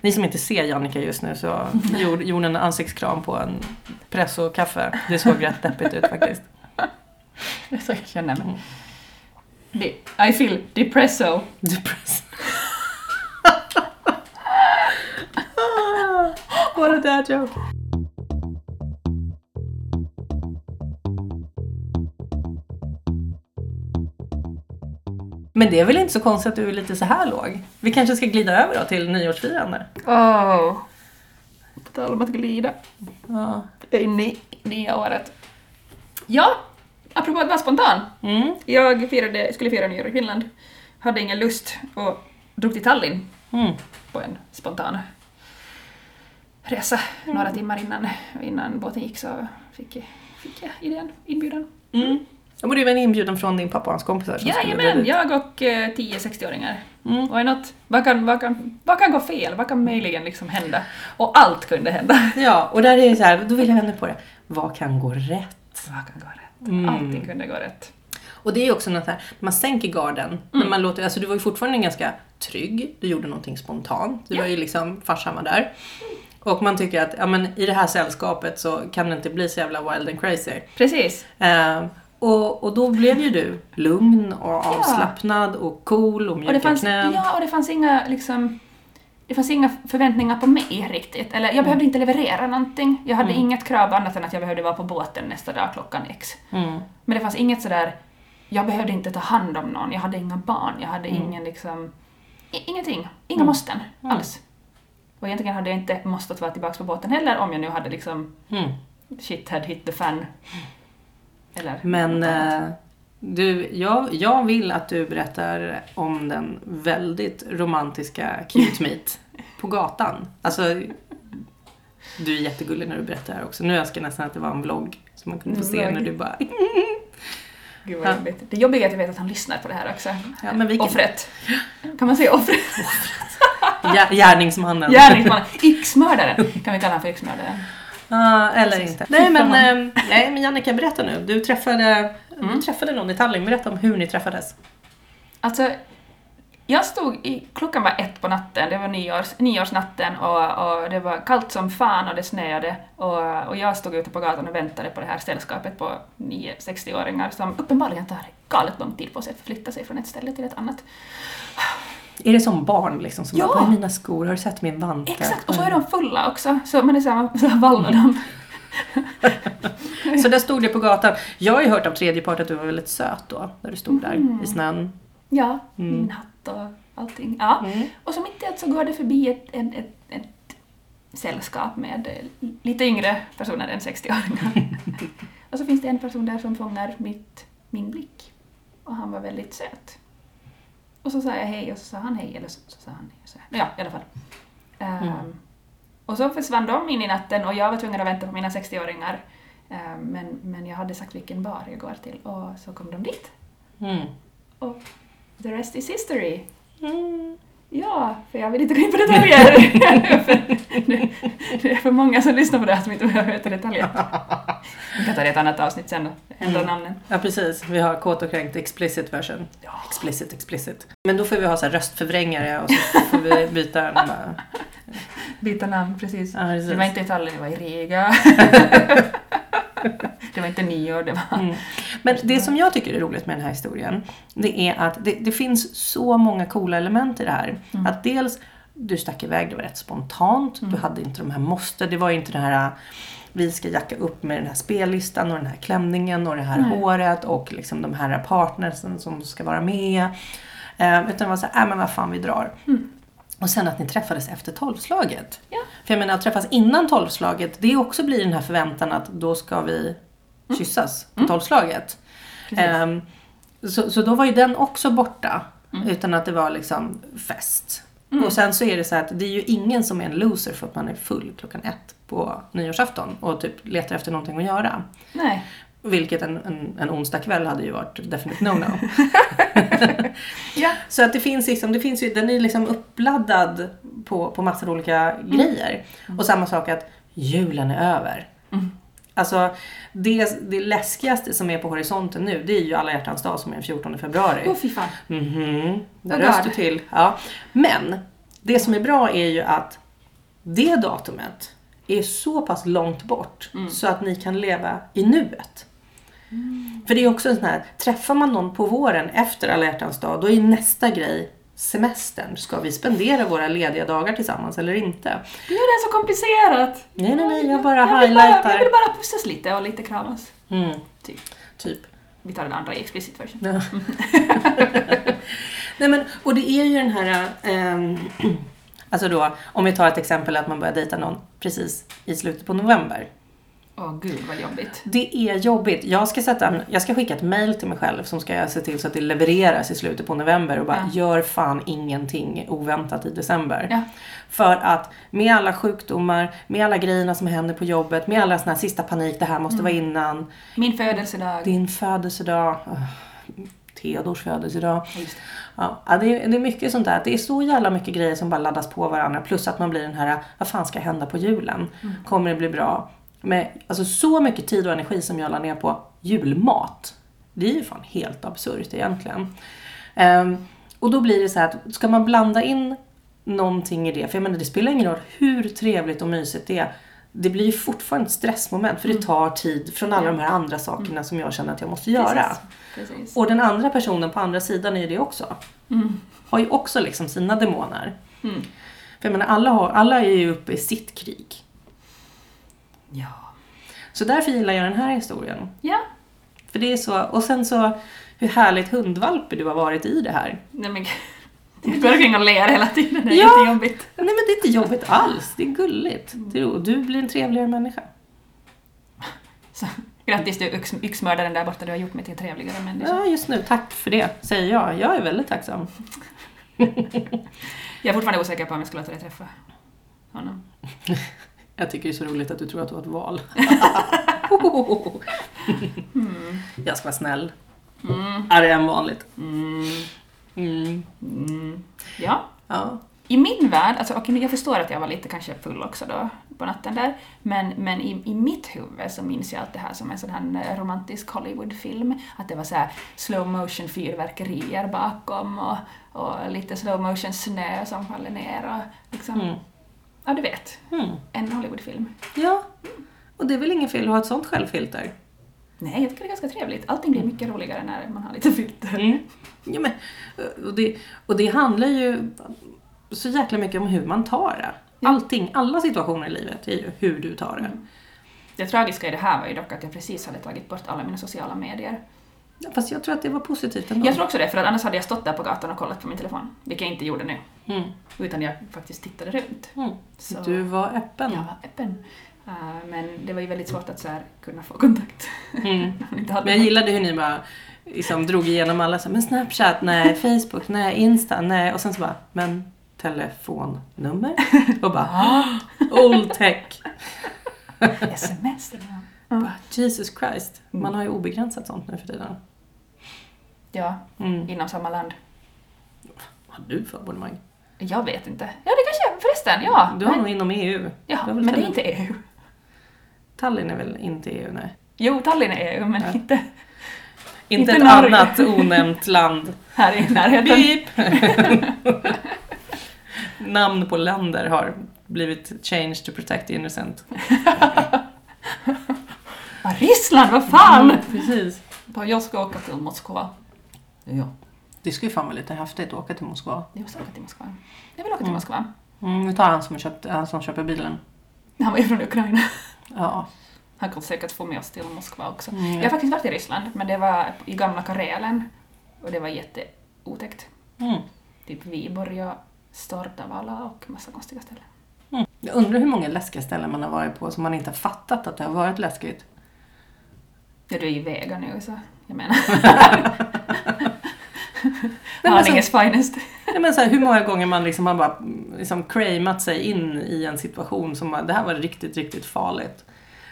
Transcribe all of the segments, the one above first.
Ni som inte ser Jannica just nu så gjorde hon en ansiktskram på en pressokaffe. Det såg rätt deppigt ut faktiskt. Det är så jag känner mig. De- I feel depresso. Depressed. What a dad joke. Men det är väl inte så konstigt att du är lite så här låg? Vi kanske ska glida över då till nyårsfirande? Oh. På tal om att glida. Ja. Inne i nya året. Ja, apropå att vara spontan. Mm. Jag firade, skulle fira nyår i Finland. Hade ingen lust och drog till Tallinn Mm. på en spontan resa. Några timmar innan, innan båten gick så fick, jag- fick jag idén, inbjudan. Mm. Ja, men det var en inbjudan från din pappa och hans kompisar som Jajamän, dit. jag och eh, 10-60-åringar. Mm. Why not? Vad kan, vad, kan, vad kan gå fel? Vad kan möjligen liksom hända? Och allt kunde hända. Ja, och där är det så här, då vill jag vända på det. Vad kan gå rätt? Vad kan gå rätt? Mm. Allting kunde gå rätt. Och det är ju också något här, man sänker garden, när man låter, alltså du var ju fortfarande ganska trygg, du gjorde någonting spontant, du Ja. var ju liksom, farsan var där. Och man tycker att, ja men i det här sällskapet så kan det inte bli så jävla wild and crazy. Precis. Eh, och, och då blev ju du lugn och avslappnad och cool och Och det mjuka fanns, knän. ja, och det fanns inga liksom det fanns inga förväntningar på mig riktigt. Eller jag behövde inte leverera någonting. Jag hade inget krav annat än att jag behövde vara på båten nästa dag klockan X. Mm. Men det fanns inget sådär, jag behövde inte ta hand om någon, jag hade inga barn, jag hade ingen liksom, ingenting. Inga måsten alls. Och egentligen hade jag inte måstat vara tillbaka på båten heller om jag nu hade liksom Mm. shit had hit the fan. Eller Men eh, du, jag, jag vill att du berättar om den väldigt romantiska cute meet på gatan. Alltså, du är jättegullig när du berättar det här också. Nu önskar jag nästan att det var en vlogg som man kunde få se när du bara... Gud vad jobbigt. Det jobbiga är att jag vet att han lyssnar på det här också. Ja, men vilken- Offret. Kan man säga offret? Gär- Gärningsmannen. Gärningsmannen. Yxmördaren. Kan vi kalla honom för yxmördaren? Ja, eller inte. Nej men, eh, nej, men Jannica, berätta nu. Du träffade, Mm. du träffade någon i Tallinn. Berätta om hur ni träffades. Alltså, jag stod i, klockan var ett på natten, det var nyårs, nyårsnatten och, och det var kallt som fan och det snöade och, och jag stod ute på gatan och väntade på det här sällskapet på 9-60-åringar som uppenbarligen tar galet lång tid på sig att förflytta sig från ett ställe till ett annat. Är det som barn liksom? Som Ja. bara, "Var är mina skor? Har du sett min vante? Exakt, och så är de fulla också, så man är såhär, så här valvar de. Så där stod det på gatan. Jag har ju hört av tredje part att du var väldigt söt då, när du stod där Mm. i snön. Ja, Mm. min hatt och allting. Ja. Mm. Och så mitt i allt så går det förbi ett, ett, ett, ett sällskap med eh, lite yngre personer än 60-åringar. och så finns det en person där som fångar mitt, min blick. Och han var väldigt söt. Och så sa jag hej och så sa han hej, eller så, så sa han hej. och Så, ja, i alla fall. Mm. Och så försvann de in i natten och jag var tvungen att vänta på mina 60-åringar. Ehm, men, men jag hade sagt vilken bar jag går till och så kom de dit. Mm. Och the rest is history. Mm. Ja, för jag vill inte gå in på detaljer. Det, det är för många som lyssnar på det här som inte behöver veta detaljer. Vi kan ta det i ett annat avsnitt sen och ändra Mm. namnen. Ja precis, vi har kåt och kränkt explicit version. Ja. Explicit, explicit. Men då får vi ha så röstförvrängare och så får vi byta den bara. Byta namn, precis. Ja, precis. Det var inte i Tallinn, det var i Riga. det var inte nyår, det var... Mm. Men det som jag tycker är roligt med den här historien, det är att det, det finns så många coola element i det här. Mm. Att dels, du stack iväg, det var rätt spontant, du hade inte de här måste, det var inte det här vi ska jacka upp med den här spellistan och den här klänningen och det här Nej. håret och liksom de här partnersen som ska vara med. Eh, utan det var så här, äh, men vad fan vi drar. Mm. Och sen att ni träffades efter tolvslaget. Ja. För jag menar att träffas innan tolvslaget, det också blir den här förväntan att då ska vi kyssas på tolvslaget. Ehm, så, så då var ju den också borta. Mm. Utan att det var liksom fest. Och sen så är det så att det är ju ingen som är en loser för att man är full klockan ett på nyårsafton och typ letar efter någonting att göra. Nej. Vilket en, en, en onsdag kväll hade ju varit definitivt no-no. Ja. Så att det finns liksom, det finns ju, den är liksom uppladdad på, på massor olika grejer. Och samma sak att julen är över. Mm. Alltså det, det läskigaste som är på horisonten nu det är ju alla hjärtans dag som är den 14 februari. Åh fy fan. Mhm, Oh röst du till. Ja. Men det som är bra är ju att det datumet är så pass långt bort Mm. så att ni kan leva i nuet. För det är också en sån här, träffar man någon på våren efter alla hjärtans dag, då är nästa grej semestern. Ska vi spendera våra lediga dagar tillsammans eller inte? Du gör det så komplicerat! Nej, nej, nej, jag bara jag vill bara, jag highlightar. vill bara pussas lite och lite kramas. Mm, Typ. typ. Vi tar den andra i explicit version. Ja. Nej men, och det är ju den här, ehm, alltså då, om vi tar ett exempel att man börjar dejta någon precis i slutet på november. Åh gud vad jobbigt. Det är jobbigt. Jag ska, sätta en, jag ska skicka ett mail till mig själv som ska se till så att det levereras i slutet på november och bara Ja. gör fan ingenting oväntat i december. Ja. För att med alla sjukdomar, med alla grejerna som händer på jobbet, med alla såna här sista panik, det här måste vara innan, Min födelsedag. din födelsedag, Theodors födelsedag. Ja, just det. Ja, ja, det, är, det är mycket sånt där. Det är så jävla mycket grejer som bara laddas på varandra. Plus att man blir den här, vad fan ska hända på julen? Kommer det bli bra? Med, alltså så mycket tid och energi som jag la ner på julmat. Det är ju fan helt absurt egentligen. Ehm, och då blir det så här att ska man blanda in någonting i det, för jag menar det spelar ingen roll hur trevligt och mysigt det är. Det blir ju fortfarande ett stressmoment för det tar tid från alla de här andra sakerna som jag känner att jag måste göra. Precis. Precis. Och den andra personen på andra sidan är ju det också. Mm. Har ju också liksom sina demoner. Mm. För jag menar, alla, har, alla är ju uppe i sitt krig. Ja. Så därför gillar jag den här historien. Ja. För det är så, och sen så hur härligt hundvalpig du har varit i det här. Nej men Du går omkring och ler hela tiden, det är Ja. jättejobbigt. Nej men det är inte jobbigt alls, det är gulligt. Är ro- Du blir en trevligare människa. Så, grattis du yx, yxmördaren där borta, du har gjort mig till trevligare människa. Ja, just nu, tack för det, säger jag. Jag är väldigt tacksam. Jag är fortfarande osäker på om jag skulle låta dig träffa honom. Jag tycker det är så roligt att du tror att du har ett val. Mm. Jag ska vara snäll. Mm. Argare än vanligt. Mm. Mm. Mm. Ja. Ja. I min värld, alltså, okej, jag förstår att jag var lite kanske full också då på natten där, men, men i, i mitt huvud så minns jag allt det här som en sån här eh, romantisk Hollywoodfilm. Att det var så här slow motion fyrverkerier bakom och, och lite slow motion snö som faller ner och liksom, Mm. Ja du vet, Mm. en Hollywoodfilm. ja. Och det är väl ingen fel att ha ett sånt självfilter? Nej, jag tycker det är ganska trevligt. Allting blir mycket roligare när man har lite filter. Mm. Ja, men, och, det, och det handlar ju så jäkla mycket om hur man tar det. Ja. Allting, alla situationer i livet är ju hur du tar det. Det tragiska i det här var ju dock att jag precis hade tagit bort alla mina sociala medier. Fast jag tror att det var positivt ändå. Jag tror också det, för att annars hade jag stått där på gatan och kollat på min telefon, vilket jag inte gjorde nu. Mm. Utan jag faktiskt tittade runt. Mm. Så Du var öppen. jag var öppen. Uh, men det var ju väldigt svårt att så här, kunna få kontakt. Mm. Men jag någon. gillade hur ni bara liksom drog igenom alla så här, men Snapchat, nej, Facebook, nej, Insta, nej. Och sen så bara, men telefonnummer? Och bara, "Ah, old tech. Sms. Vad? Bara, Jesus Christ, Mm. man har ju obegränsat sånt nu för tiden. Ja, Mm. inom samma land. Har du för abonnemang? Jag vet inte. Ja, det kanske förresten, ja. Du har men, nog inom EU. ja, men det är inte EU. Tallinn är väl inte EU, nej. Jo, Tallinn är EU, men Ja. inte Inte, Inte ett Norge. annat onämnt land. här i närheten. Beep! Namn på länder har blivit changed to protect the innocent. Ryssland, vad fan! Mm, precis. Bara, Jag ska åka till Moskva. Ja. Det skulle ju fan vara lite häftigt att åka till Moskva. Jag måste åka till Moskva. Jag vill åka till Mm. Moskva. Mm, vi tar han som, köpt, han som köper bilen. Han var ju från Ukraina. Ja. Han kan säkert få med oss till Moskva också. Mm. Jag har faktiskt varit i Ryssland, men det var i gamla Karelen. Och det var jätteotäckt. Mm. Typ Viborg och Stortavala och massa konstiga ställen. Mm. Jag undrar hur många läskiga ställen man har varit på som man inte har fattat att det har varit läskigt. Ja, du är ju vegan nu så jag menar. men Haninges finest. Nej, men så här, hur många gånger man liksom har bara mm, liksom cramat sig in i en situation som det här var riktigt, riktigt farligt.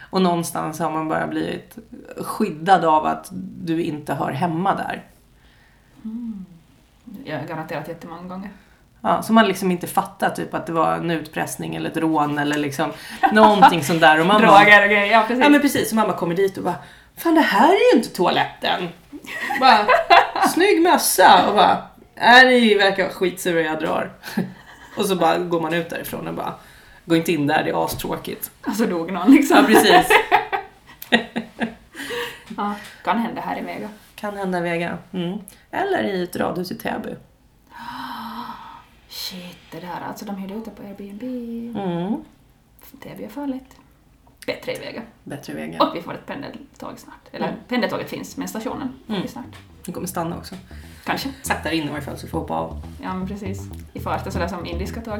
Och någonstans har man bara blivit skyddad av att du inte hör hemma där. Jag har garanterat jättemånga gånger. Ja, så man liksom inte fattar typ att det var en utpressning eller ett rån eller liksom någonting sånt där. Och man bara, Droger och grejer, ja precis. ja men precis, så mamma kommer dit och bara Fan det här är ju inte toaletten. Bara, snygg mössa och bara Nej ni verkar skitsura jag drar. Och så bara går man ut därifrån och bara Gå inte in där, det är astråkigt. Alltså dog någon liksom. Ja, precis. Ja, kan hända här i Vega. Kan hända i Vega. Mm. Eller i ett radhus i Täby. Shit, det där alltså, de hyrde ute på Airbnb. Mm. Det blir farligt. Bättre i Vega. Bättre i Vega. Och vi får ett pendeltåg snart. Eller Mm. pendeltåget finns, men stationen Mm. snart. Vi kommer stanna också. Kanske. Sakta in i varje fall så vi får hoppa av. Ja, men precis. I farten sådär som indiska tåg.